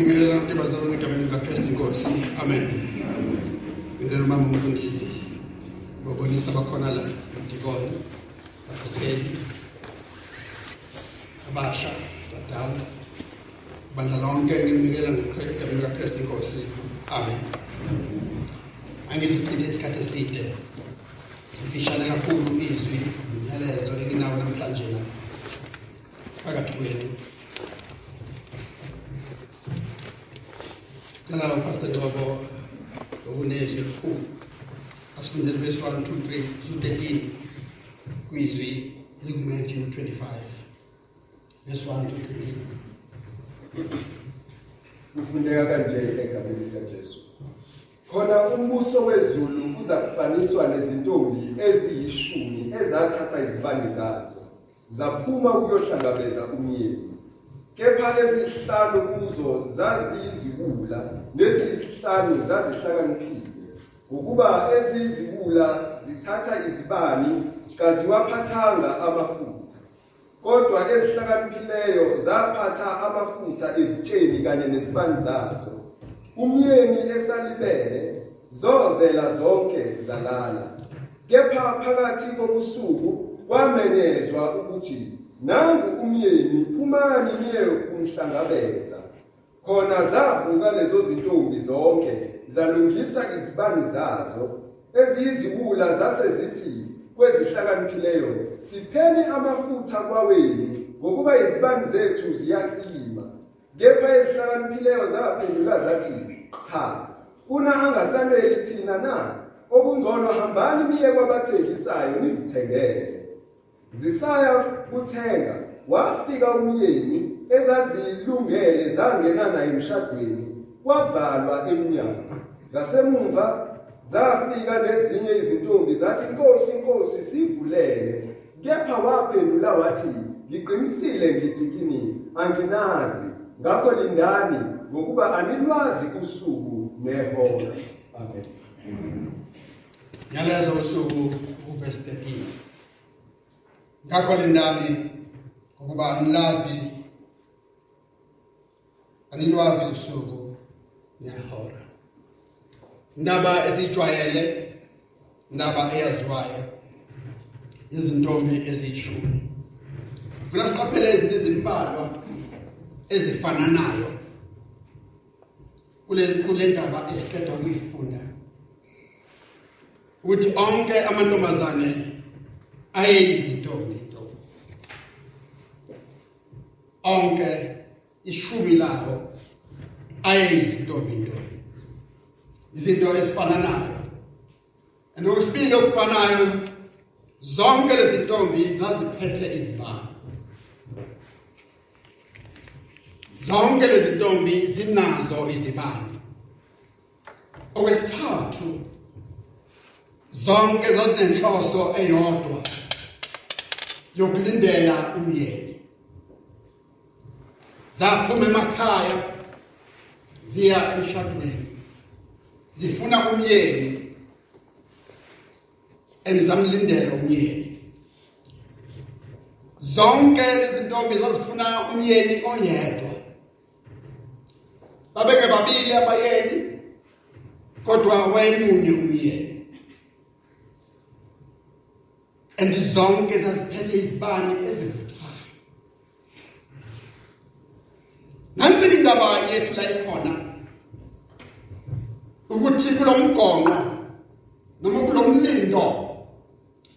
Ngibingelela lonke bazalwane egameni likaKristu Inkosi. Amen. Ngibingelela umama umfundisi. Bobonisa bakhona la dikoni. Bakhokheli. Abasha, badala. Bandla lonke ngibingelela egameni likaKristu Inkosi. Amen. Angizuchithe isikhathi eside. Ifishane kakhulu izwi eziyishumi ezathatha izibani zazo zaphuma ukuyohlangabeza umyeni. Kepha ezihlanu kuzo zaziyizibula neziyisihlanu zazihlakaniphile. Ukuba eziyizibula zithatha izibani kaziwaphathanga amafutha. Kodwa ezihlakaniphileyo zaphatha amafutha ezitsheni kanye nezibani zazo. Umyeni esalibele zozela zonke zalala. Kepha phakathi kobusuku kwamenyezwa ukuthi nangu umyeni phumani niye kumhlangabeza. Khona zavuka lezo zintombi zonke zalungisa izibani zazo eziyizibula zase zithi kwezihlakaniphileyo sipheni amafutha kwaweni ngokuba izibani zethu ziyacima. Kepha ezihlakaniphileyo zaphendula zathi cha funa angasaleli thina na? Okungcono hambani niye kwabathengisayo nizithengele. Zisaya kuthenga wafika umyeni ezazilungele zangena naye emshadweni kwavalwa eminyango ngasemumva zafika nezinye izintombi zathi inkosi inkosi sivulele. Kepha waphendula wathi ngiqinisile ngithi kini anginazi. Ngakho lindani ngokuba anilwazi usuku nehora. Amen. Nyalezo usuku uverse 13. Ngakho lindani ukuba anilazi anilwazi usuku nehora. Indaba esijwayele indaba eyaziwayo izintombi eziyishumi. Kufuna siqaphele izinto ezimbalwa ezifananayo kule kule ndaba esikhetha ukuyifunda ukuthi onke amantombazane ayeyizintombi ntombi onke ishumi lawo ayeyizintombi ntombi izinto ezifananayo and okwesibili okufanayo zonke lezi ntombi zaziphethe izibani zonke lezi ntombi zinazo izibani okwesithathu zonke zazinenhloso eyodwa yokulindela umyeni. Zaphuma emakhaya ziya emshadweni zifuna umyeni enizamlindela umyeni. Zonke izintombi zazifuna umyeni oyedwa. Babeke babili abayeni kodwa wayemunye umyeni. And zonke zaziphethe izibani ezivuthayo nansi indaba yethu la ikhona ukuthi kulomgonqo noma kulomlindo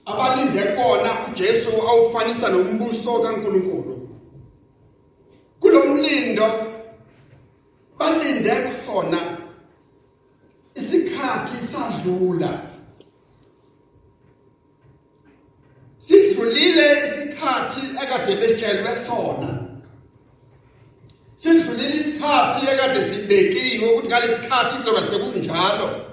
abalinde kona uJesu awufanisa nombuso kaNkuluNkulu. Kulomlindo balinde khona isikhathi sadlula sidlulile isikhathi ekade betshelwe sona. Sidlulile isikhathi ekade sibekiwe ukuthi ngalesikhathi kuzoba sekunjalo.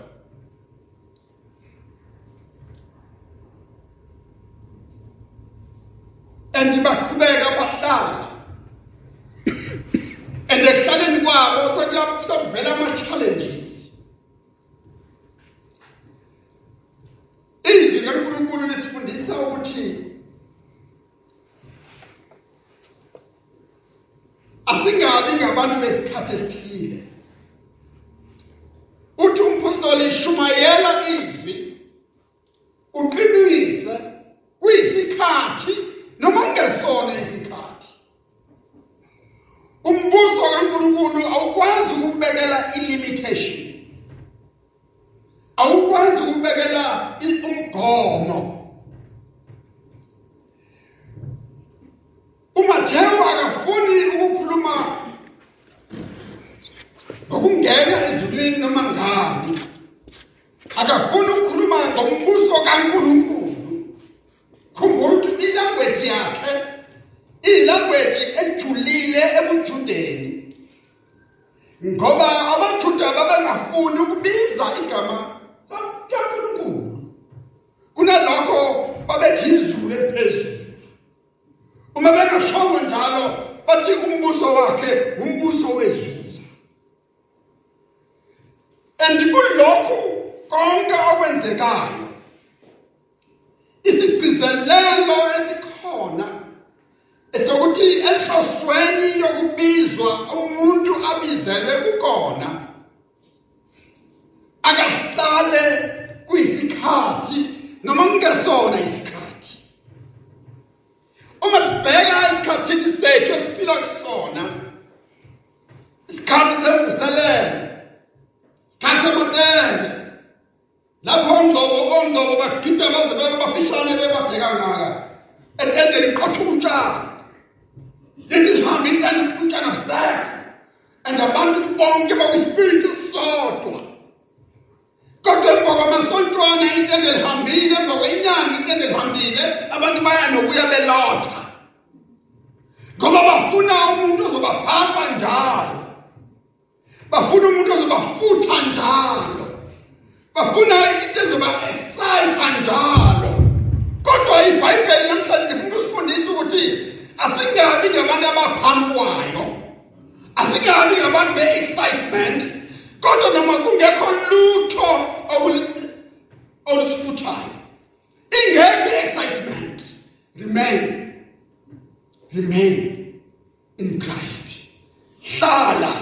era umgomo in Christ. Hlala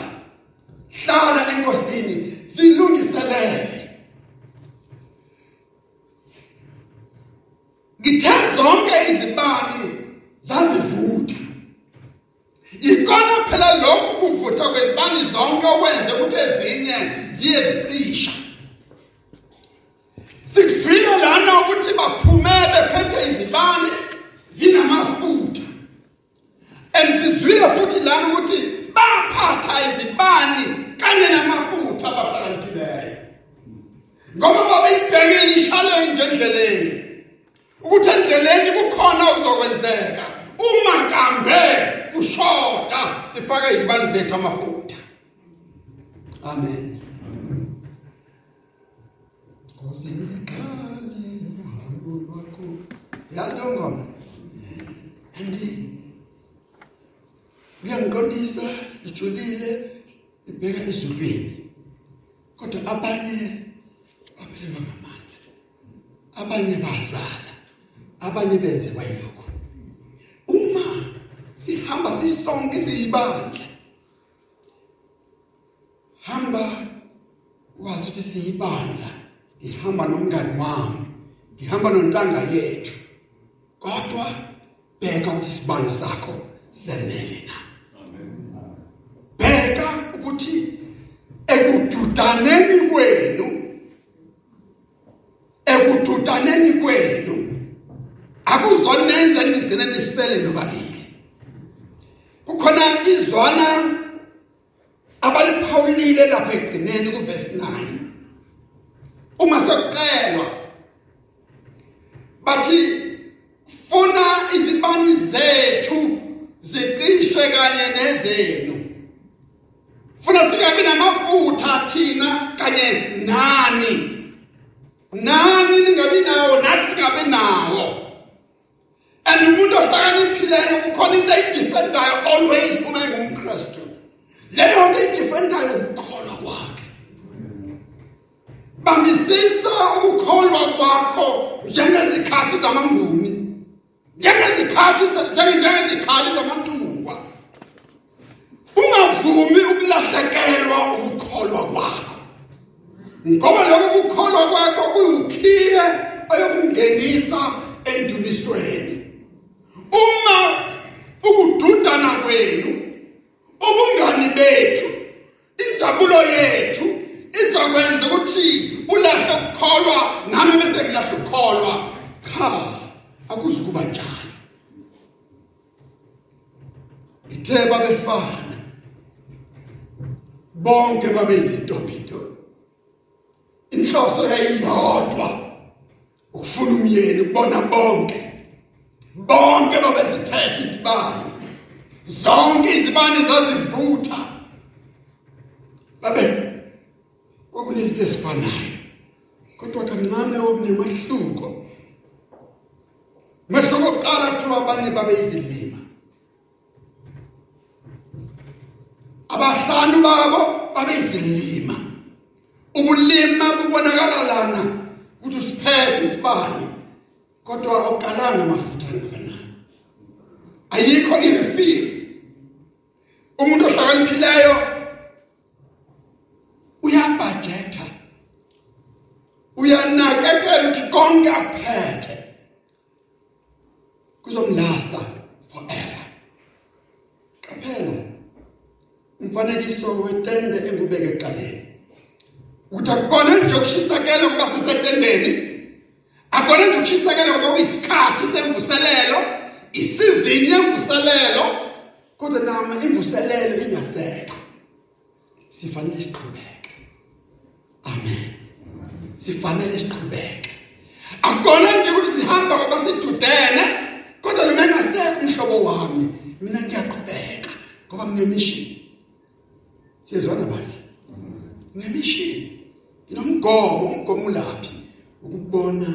empilweni kodwa abanye baphelelwa ngamanzi. Abanye bazala. Abanye benze kwayilokho uma sihamba sisonke siyibandla hamba wazi ukuthi siyibandla ihamba nomngani wami ihamba nontanga yethu. Kodwa bheka ukuthi isibani sakho senene na. kuya kwegcineni kuvesi 9 uma sekucelwa bathi funa izibani zethu zicishe kanye nezenu. Funa singabe namafutha thina kanye nani. Nani ningabi nawo nathi singabe nawo. abantu beziphethe izibane zonke izibane zazivutha. Babe kwakunezinto ezifanayo kodwa kancane okunemahluko mahluko oqala kuthiwa abanye babe izilima abahlanu babo babe izilima ubulima bubonakala lana ukuthi usiphethe isibane kodwa okalanga mafu ayikho irefil umuntu ohlakaniphileyo uyabhajetha uyanakekela ukuthi konke aphethe kuzomlasta forever. Qaphela. Umfanekiso wetende engubeke eqaleni ukuthi akukona nje ukushisakela ukuba sifanele siqhubeke amen. Sifanele siqhubeke akukona nje ukuthi sihamba ngoba sidudene kodwa noma engasekho umhlobo wami. Mina ngiyaqhubeka ngoba nginemission siyezwana bandla nginemission inomgomo umgomo ulaphi? Ukubona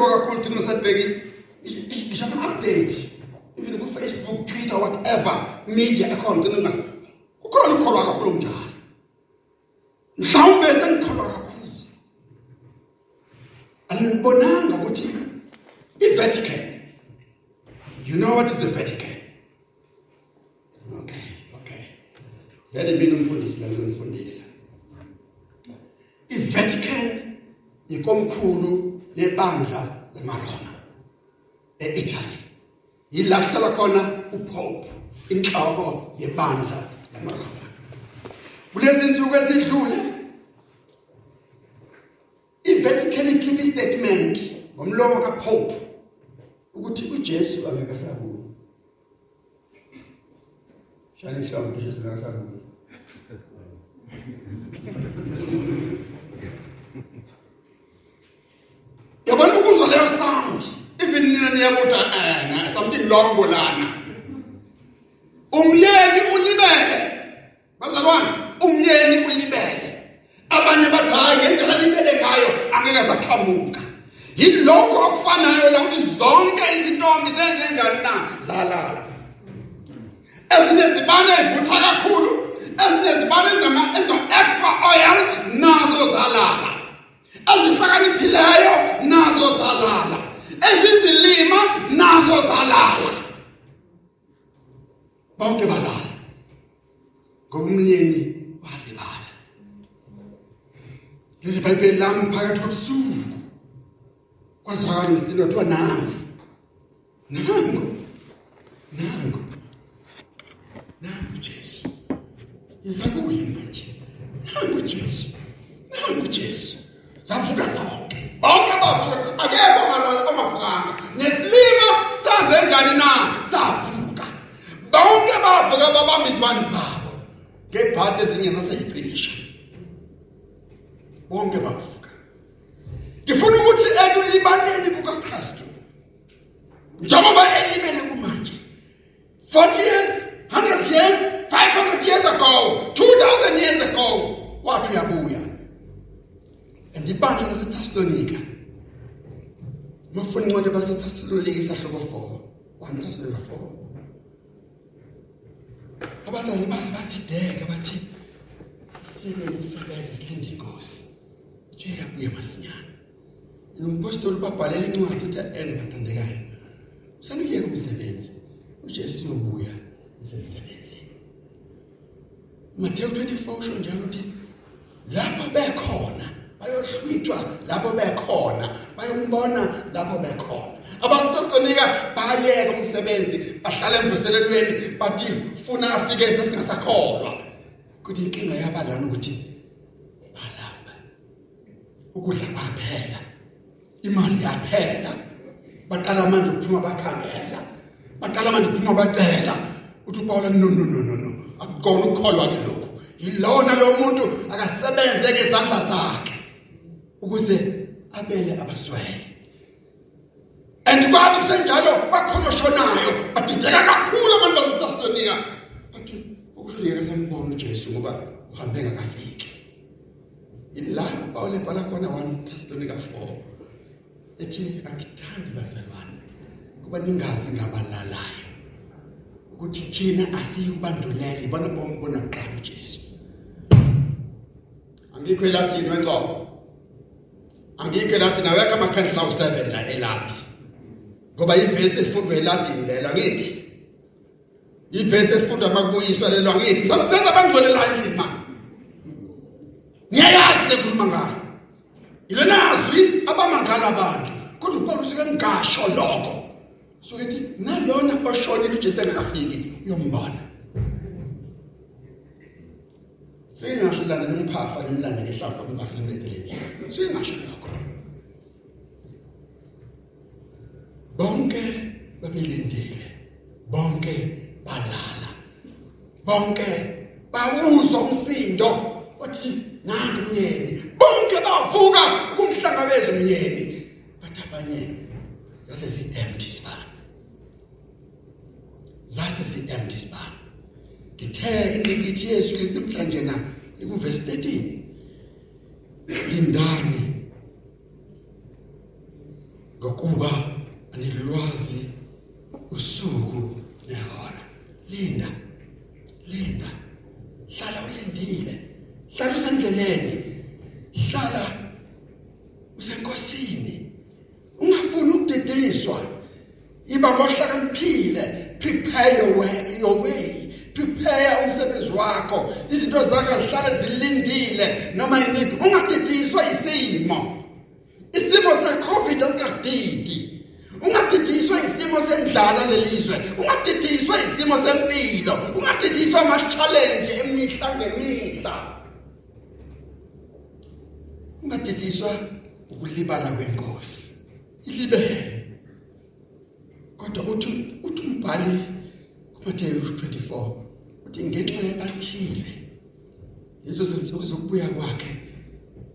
ngiyabonga kakhulu ukuthi ngisadibeki ngisho ama update. Even ku Facebook Twitter whatever media ekhona ngicela ngingasazi ilongo lana. Umle ngebhathi ezinye zaseyicishe bonke bavuka ngifuna ukuthi ekulibaleni kukaKristu njengoba elibele kumanje 40 years 100 years 500 years ago 2000 years ago wathi uyabuya andibani naseThessalonika mufuna incwadi baseThessalonika isahloko 4 1 Thessalonika 4 abazali basi bathideka bathi sebe umsebenzi silinde inkosi. Ithe yabuya masinyane. Nompostoli babhalela incwadi uthi ene bathandekayo. Sanike kumsebenzi uJesu uyobuya emsebenzini. Matthew 24 usho njalo ukuthi lapho bekhona bayohlwithwa lapho bekhona bayombona lapho bekhona. Abasitonika bayeka umsebenzi bahlala emvuselelweni bathi funa afike sesingasakholwa. Kuthi inkinga yabalana ukuthi balamba ukudla kwaphela imali yaphela. Baqala manje ukuphuma bakhangeza baqala manje ukuphuma bacela uthi uPaul no no no no no akukona ukukholwa ke lokho yilona lo muntu akasebenze ke izandla zakhe ukuze abele abaswele and kwabe kusenjalo bakhona oshonayo badideka kakhulu abantu baseThessalonika bathi ukusho yeke sembona uJesu ngoba uhambe ngakafiki ila Paul ebhala khona 1 Thessalonica 4 ethi angithandi bazalwane kuba ningazi ngabalalayo ukuthi thina asiyubanduleli bona bombona kuqala uJesu. Angikho elatini wenqobo angikho elathi naweka amakhandla u7 la elati ngoba ivesi efundwa elatini lela ngithi ivesi efundwa makubuyiswa lelo ngithi senza abangcwelelayo endlini manje niyayazi lekhuluma ngayo ilona azwi abamangala abantu kodwa uPaul usuke ngisho lokho suke ethi nalona oshonile uJesu engakafiki uyombona Singasho lana nomphafa nemlanda ngehlafa umphafa nemletheleni. Singasho lokho. Bonke babelindile. Bonke. Bonke bawuzwa umsindo othi nangu umyeni. Bonke bavuka kumhlangabeza umyeni. Bathi abanye zase si empty span. Zase si empty span. ngithe inqikithi yesu namhlanje na ikuverse 13 lindani ngokuba anilwazi usuku nehora linda linda. Hlala ulindile hlala usendleleni hlala usenkosini ungafuni ukudediswa iba ngohlakaniphile prepare your way your way. Prepare umsebenzi wakho izinto zakho zihlale zilindile noma yini ungadidiswa isimo isimo secovid asikadidi ungadidiswa isimo sendlala lelizwe ungadidiswa isimo sempilo ungadidiswa ama challenge emihla ngemihla. Ungadidiswa ukulibala kwenkosi ilibele kodwa uthi uthi umbhali kuMateyu 24 uthi ngenxa yabathile lezo zinsuku zokubuya kwakhe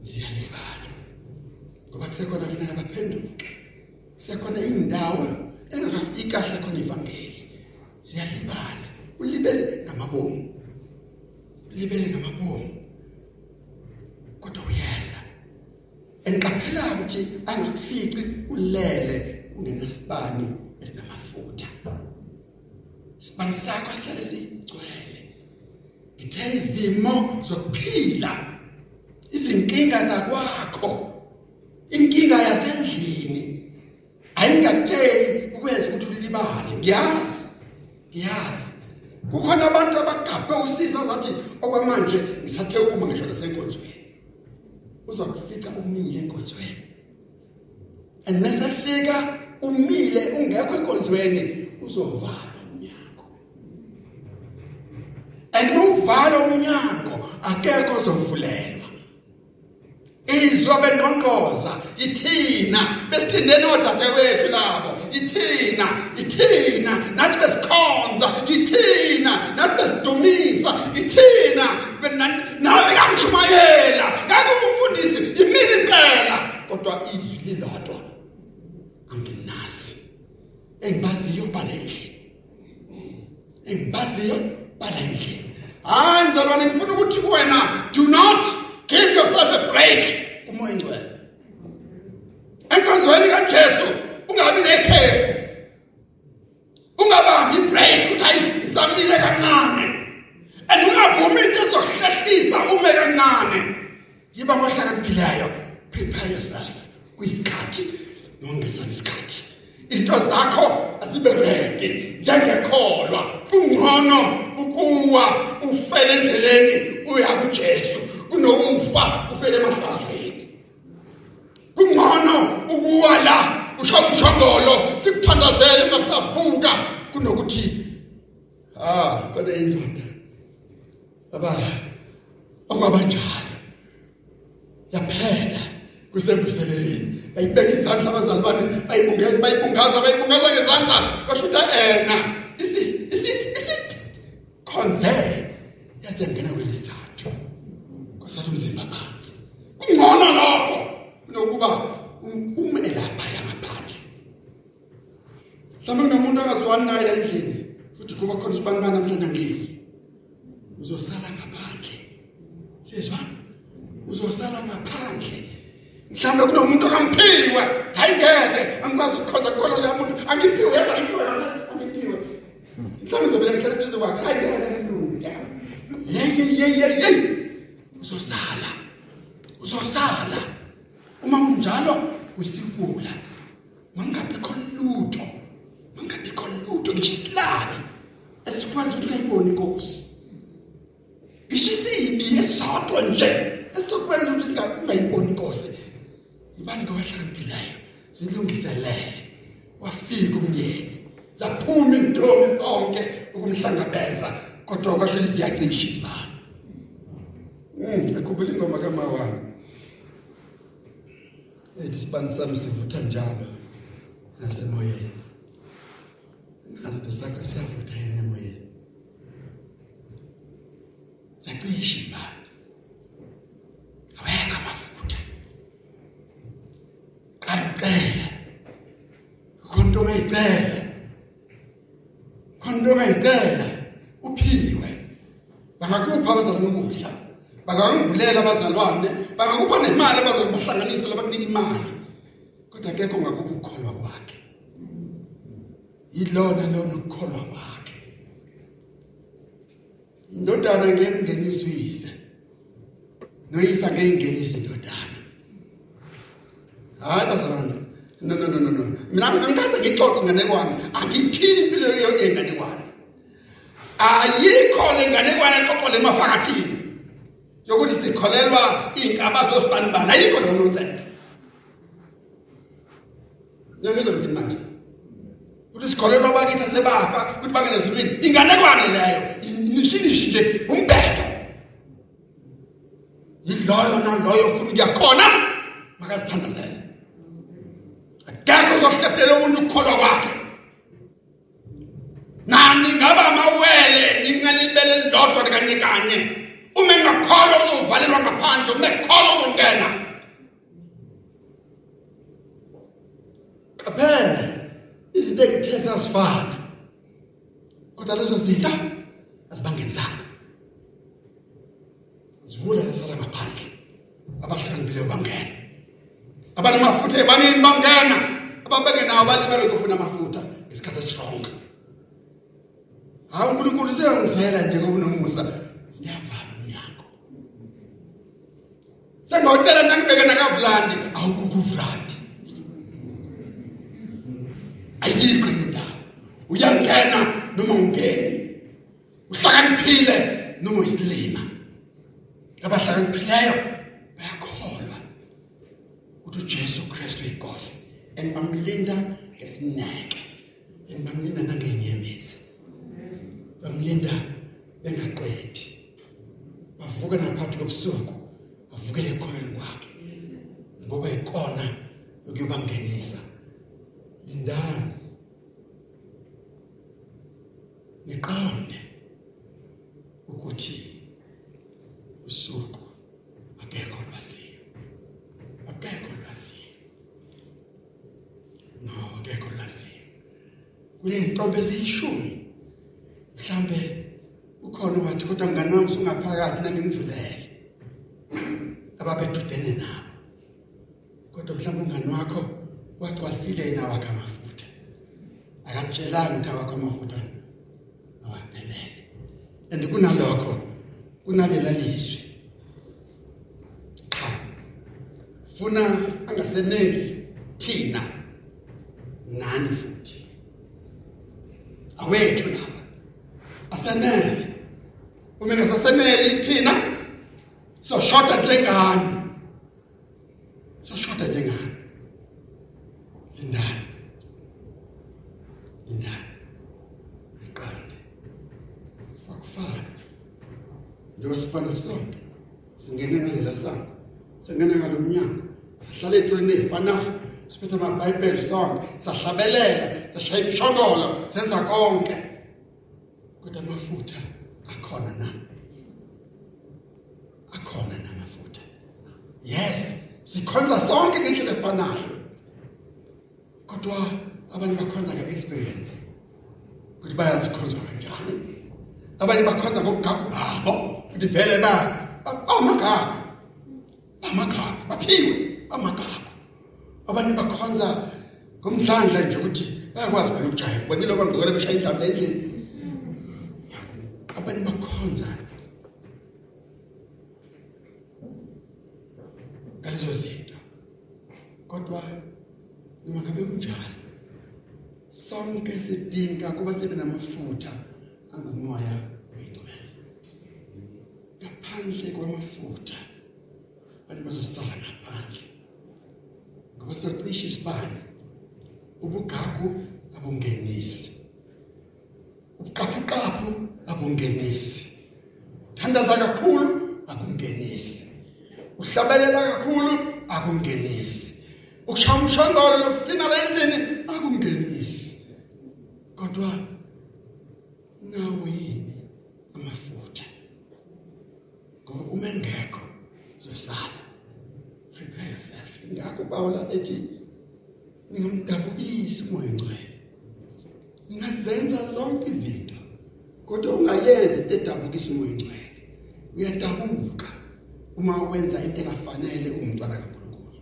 ziyalibala. Ngoba kusekhona kufanele baphenduke kusekhona indawo engakafiki kahle khona ivangeli. Ziyalibala. Ulibele ngamabomu ulibele ngamabomu kodwa uyeza. Enqaphela ukuthi angakufici ulele ungenasibani esinamafutha. Sibani sakho sihlale sigcwele. Ngithe izimo zokuphila izinkinga zakwakho. Ngiyazi ngiyazi kukhona abantu abagabhe usiza zathi okwamanje ngisathe uma ngisho lasenkonzweni uzokufica umile enkonzweni. And mesefika umile ungekho enkonzweni uzovala. Kumoya ingcwele enkonzweni kaJesu ungabi nekhefu. Ungabambi break uthi hayi ngisamile kancane. And ungavumi into ezohlehlisa ume kancane. Yiba ngohlakaniphilileyo prepare yourself kwisikhathi nongesona isikhathi. Into zakho asibe ready. Njengekholwa kungcono ukuwa ufele endleleni uya kuJesu. Kunokufa ufele emahlazweni kungcono ukuwa la ushawa umshongolo. Sikuthandazele ngakusavuka kunokuthi ah kodwa indoda. Baba okwabanjalo yaphela kusembuseleni bayibeka izandla abazali bane bayibungeza bayibungaza bayibungaza ngezandla. Basho ukuthi ena isi isi isi khonze yaze mhlawumbe kunomuntu angazwani naye la endlini futhi kuba khona isibanibani namhlanje ngili uzosala ngaphandle. Siyezwa uzosala ngaphandle. Mhlawumbe kunomuntu akamphiwe hayi ngeke angikwazi ukukhoza kukhona leya muntu angiphiwe yena angiphiwe angiphiwe mhlawumbe uzobela ngihlale phezu kwakhe hayi ngeke kulunga yey yey yey yey uzosala uzosala uma kunjalo wisibula mangabe khona lutho mangabe khona lutho ngisho isilabi esikwenza ukuthi ungayiboni inkosi ngisho isibi esodwa nje esokwenza ukuthi singayiboni inkosi ibani kwahlakaniphilayo silungiselele wafika umyeni zaphuma intombi zonke ukumhlangabeza kodwa kwasho ukuthi ziyacisha izibani Mm, akhumbula ingoma kamawami. Ethi isibani sami sivutha njalo nasemoyeni. Ngazi besakho siyavutha yena emoyeni. Zacisha ibani. Aweka amafutha. Qaqela. Konto mayicela. Konto mayicela. Uphiwe. Bangakupha abazalwane ukudla. Bangangibulela abazalwane, bangakupha nemali abazokubahlanganisa labakunika imali. Kodwa akekho ngakupha ukukholwa kwakhe. Yilona lona ukukholwa kwakhe. Indodana ngemngenisa uyise. Noyisa ngeyingenisa indodana. Hayi bazalwane. No no no no no. Mina ngingase ngixoxe nganekwane, angiphili impilo yenganekwane. Ayikho lenganekwane exoxo lemafakathini. yokuthi sikholelwa iinkaba zosibani bani ayikho lo nonsense Nyangizwa mfini manje ukuthi sikholelwa bakithi asebafa ukuthi bangene ezulwini inganekwane leyo nishinishi nje umbhedo yiloyo naloyo ufuna ukuya khona makazithandazele akekho uzohlephelela umuntu ukukholwa kwakhe nani ngaba amawele nincelibele lodwa kanye kanye uma engakholwa uzovalelwa ngaphandle uma ekholwa uzongena qaphela izinto engithe sasifana kodwa lezo zinto asibangenisanga abahlakaniphile bangena. Abanamafutha ebanini bangena. Ababengenawo balimele kufuna amafutha ngesikhathi esistrong hayi unkulunkulu seyangizela nje kobunomusa siyavala umnyango. Sengawucela nje ngibeke nakavulandi awukukho uvulandi ayikho indawo. Uyangena noma ungene. Uhlakaniphile noma isilima abahlakaniphileyo bayakholwa ukuthi uJesu Kristu inkosi and bamlinda ngesineke and bamlinda nangenyembezi. Bamlinda bengaqedi. Bavuka naphakathi kobusuku bavukele ekholweni kwakhe ngoba ikona ukuyobangenisa lindani niqonde ukuthi usuku akekho lwasiyo akekho lwasiyo no akekho lwasiyo kulentombi eziyishumi mhlambe ukhona wathi kodwa mngani wami usungaphakathi nami ngivulele ababedudene nabo kodwa mhlawumbe umngani wakho wagcwalisile yena wakhe amafutha akatshelanga ukuthi awakho amafutha awaphelele and kunalokho kunalela lizwi cha funa angaseneli thina nani futhi awethu laba asenele uma ngasaseneli thina. So shoda njengani? So shoda njengani? Lindani. Lindani. Iqande akufani. Njengoba sifana sonke singena ngalela sango singena ngalomnyango sihlala etweni ezifanayo siphethe amabhayibheli sonke sahlabelela sashaya imshongolo senza konke kodwa amafutha akhona na akhona namafutha yes sikhonza sonke ngendlela efanayo kodwa abanye bakhonza nge-experience ukuthi bayazikhonza kanjani abanye bakhonza ngokugagu babo futhi vele ba amagagu amagagu baphiwe amagagu abanye bakhonza ngomdlandla nje ukuthi bayakwazi phela ukujayiva bonile bangqokela beshaya indlala endlini abanye bakhonza ngalezo zinto kodwa noma ngabe kunjalo. Sonke sidinga kuba sibe namafutha angumoya oyingcwele ngaphandle kwamafutha abantu bazosala ngaphandle ngoba socisha isibani ubugagu abungenisi ubuqaphuqaphu abungenisi thandaza kakhulu akungenisi uhlabelela kakhulu akungenisi ukushaya umshongolo nokusina la endlini akungenisi kodwa nawe yini amafutha ngoba uma engekho uzosala prepare yourself ngakho Paula ethi ningamdabukisi umoya ngcwele ningazenza zonke izinto kodwa ungayenzi into edabukisa umoya ngcwele uyadabuka uma engafanele umntwana kaNkulunkulu.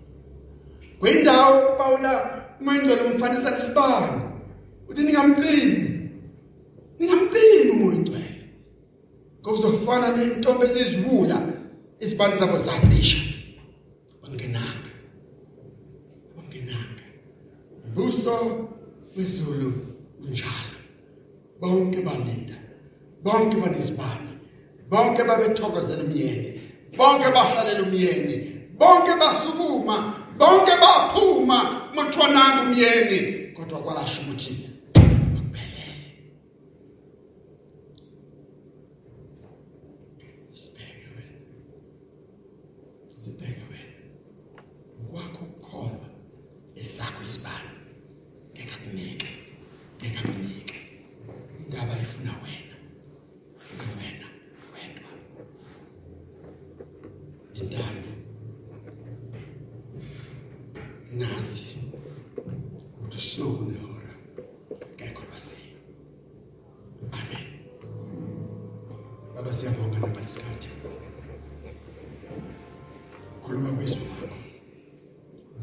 Kwindawo Paula umoya ngcwele umfanisa nesibani uthi ningamcini ningamcini umoya ngcwele ngoba uzofana nentombi ezizibula isibani sabo zacisha. Bangenanga bangenanga buso wezulu unjalo. Bonke balinda bonke banezibani bonke babethokozela umyeni. Bonke bahlalela umyeni bonke basukuma. Bonke baphuma. Mthwananga umyeni. Kodwa kwasho ukuthi ukuthi usuku nehora ngekho lwaziyo amen. Baba siyabonga nangalesikhathi khuluma kwizwi lakho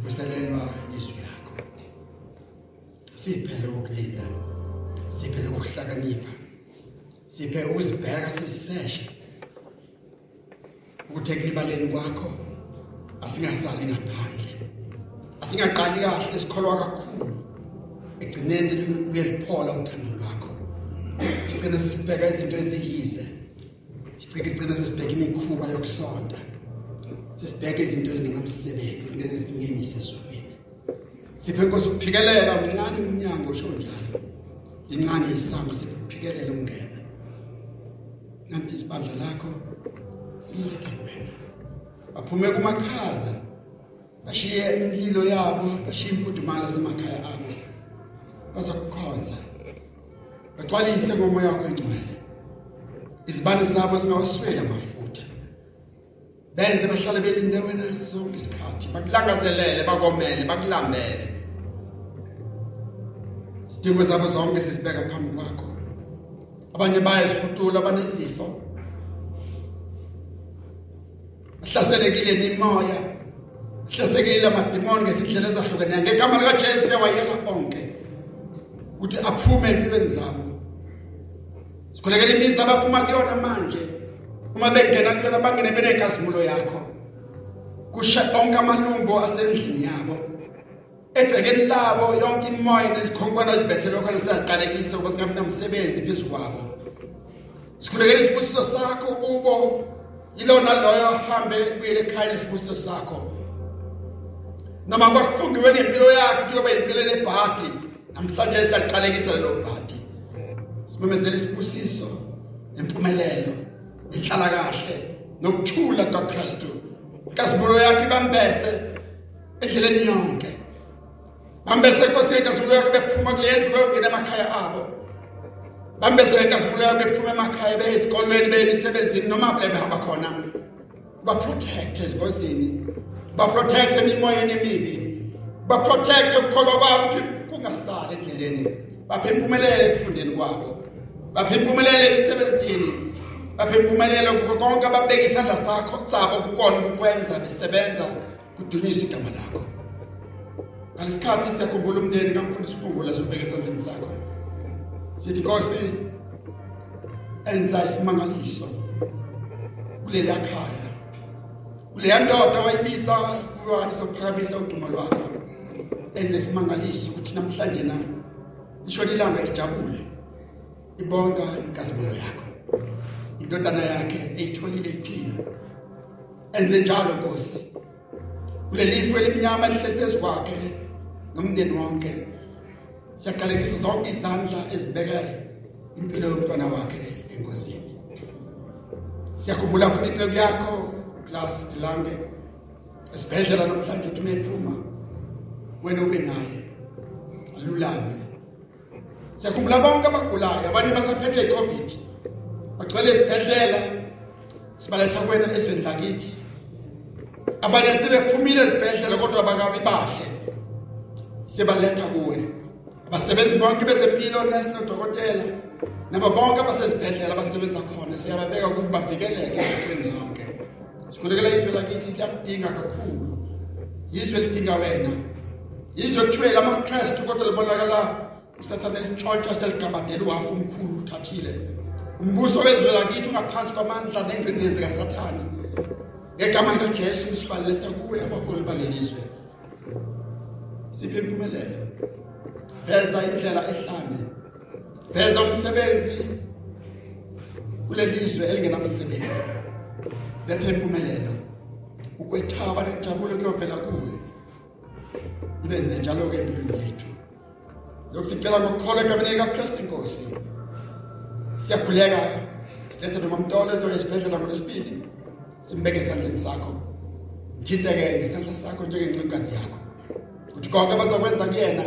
vuselelwa izwi lakho siphele ukulinda siphele ukuhlakanipha siphe ukuzibheka siseshe ukuthi ekulibaleni kwakho asingasali ngaphandle asingaqali kahle esikholwa kakhulu egcineni uyaliphola uthando lwakho sisibheka izinto eziyize. Sigcina sisibheka imikhuba yokusonta. Sisibheka izinto ezingenamsebenzi esingeke singenise ezulwini. Siphe inkosi ukuphikelela umncane umnyango usho njalo. Incane isango siphikelele ungena nanti isibandla lakho siletha kuwena. Baphume kumakhaza bashiye imlilo yabo bashiye imfudumala semakhaya abo. Bazokukhonza bagcwalise ngomoya wakho engcwele. Izibani zabo zingawaswela amafutha benze bahlale belinde wena sonke isikhathi bakulangazelele bakomele bakulambele Sidingo zabo zonke sizibeka phambi kwakho. Abanye bayazifutula abanezifo. Hlaselekile nimoya. Hlaselekile amadimoni ngesindlela ezahlukeneyo. Ngegama lika Jesu siyawayela onke. Ukuthi aphume empilweni zabo. Sikhulekela imizi abaphuma kuyona manje. Uma bengena kuyona bangene benenkazimulo yakho. Kusha onke amalumbo asendlini yabo. egcekeni labo yonke imoya nezikhonkwana ezibethelwe khona siyaziqalekisa ukuba singabi namsebenzi phezu kwabo sikhulekela isibusiso sakho kubo yilona loyo hambe kuyele ekhaya nesibusiso sakho noma kwakufungiwe nempilo yakhe kuyoba impilo nebhadi namhlanje siyaqalekisa lelo bhadi simemezela isibusiso nempumelelo inhlala kahle nokuthula kaKristu inkazimulo yakhe ibambese endleleni yonke. Bambese inkosi yenkazimulo yakhe bephuma kule ndlu beyongena emakhaya abo. Bambese inkazimulo yakhe bephuma emakhaya beye esikolweni beye emisebenzini noma kule behamba khona. Ba protect ezingozini ba protect emimoyeni emibi ba protect ukukholwa kwabo ukuthi kungasali endleleni. Baphe impumelelo ekufundeni kwabo. Baphe impumelelo emisebenzini baphe impumelelo kukho konke ababeka isandla sakho sabo kukona ukwenza besebenza kudunyiswa igama lakho. Ngalesikhathi siyakhumbula umndeni kamfundisi uFungula sobheka esandleni sakho. Sithi Nkosi enza isimangaliso kulela khaya. Kuleya ndoda wayibisa kuyo izophakamisa udumo lwakho enze isimangaliso ukuthi namhlanje na isho ilanga ijabule. Ibonga inkazimulo yakho. Indodana yakhe eyitholile iphila enze njalo Nkosi. Kulelifu elimnyama lihleli phezu kwakhe nomndeni wonke siyaqalekisa zonke izandla ezibeka impilo yomntwana wakhe engozini. Siyakhumbula futhi icebo yakho class Dilange esibhedlela namhlanje uthi umephuma wena ube naye. Alulame. Siyakhumbula bonke abagulayo abanye basaphethwe iCovid bagcwele esibhedlela sibaletha kuwena ezweni lakithi. Abanye sebephumile esibhedlela kodwa bakabi bahle. Sebaletha kuwe. Abasebenzi bonke bezempilo nurse nodokotela nabo bonke abasezibhedlela abasebenza khona siyababeka ukuba bavikeleke ezintweni zonke. Sikhulekela izwe lakithi liyakudinga kakhulu. Izwe lidinga wena. Izwe kuthiwe lamaKristu kodwa libonakala usathane litshontsha seligamadela uhafu omkhulu uthathile. Umbuso wezwe lakithi ungaphansi kwamandla nengcindezi kasathana ngegama likaJesu sibaletha kuwe abaholi balelizwe siphe impumelelo? Veza indlela ehlane. Veza umsebenzi kulelizwe elingenamsebenzi. Lethe impumelelo. Ukwethaba nenjabulo kuyovela kuwe. Ibenze njalo ke empilweni zethu. Lokhu sicela ngokukholwa egameni likaKristu inkosi siyakhuleka silethe noma mntolo ezo esibhedlela ngolesibili simbeke esandleni sakho mthinteke ngesandla sakho njengencikazi yakho ukuthi konke abazokwenza kuyena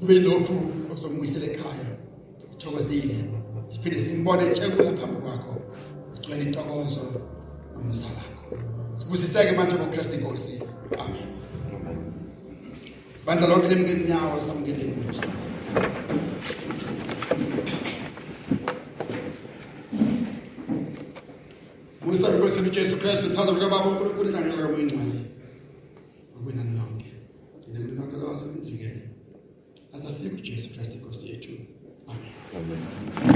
kube lokhu okuzombuyisela ekhaya ithokozile siphinde simbone entshekula phambi kwakho igcwele intokozo nomsalako sibusiseke manje ngoKristu inkosi amen. bandla lonke limke izinyawo samukele inkosi musa inkosi uJesu Kristu uthando lukababa uNkulunkulu inhlanhla kamuyingcwele okwena nonke nginemini lonke lawazo nijikele asafika uJesu Kristu inkosi yethu amen. Amen.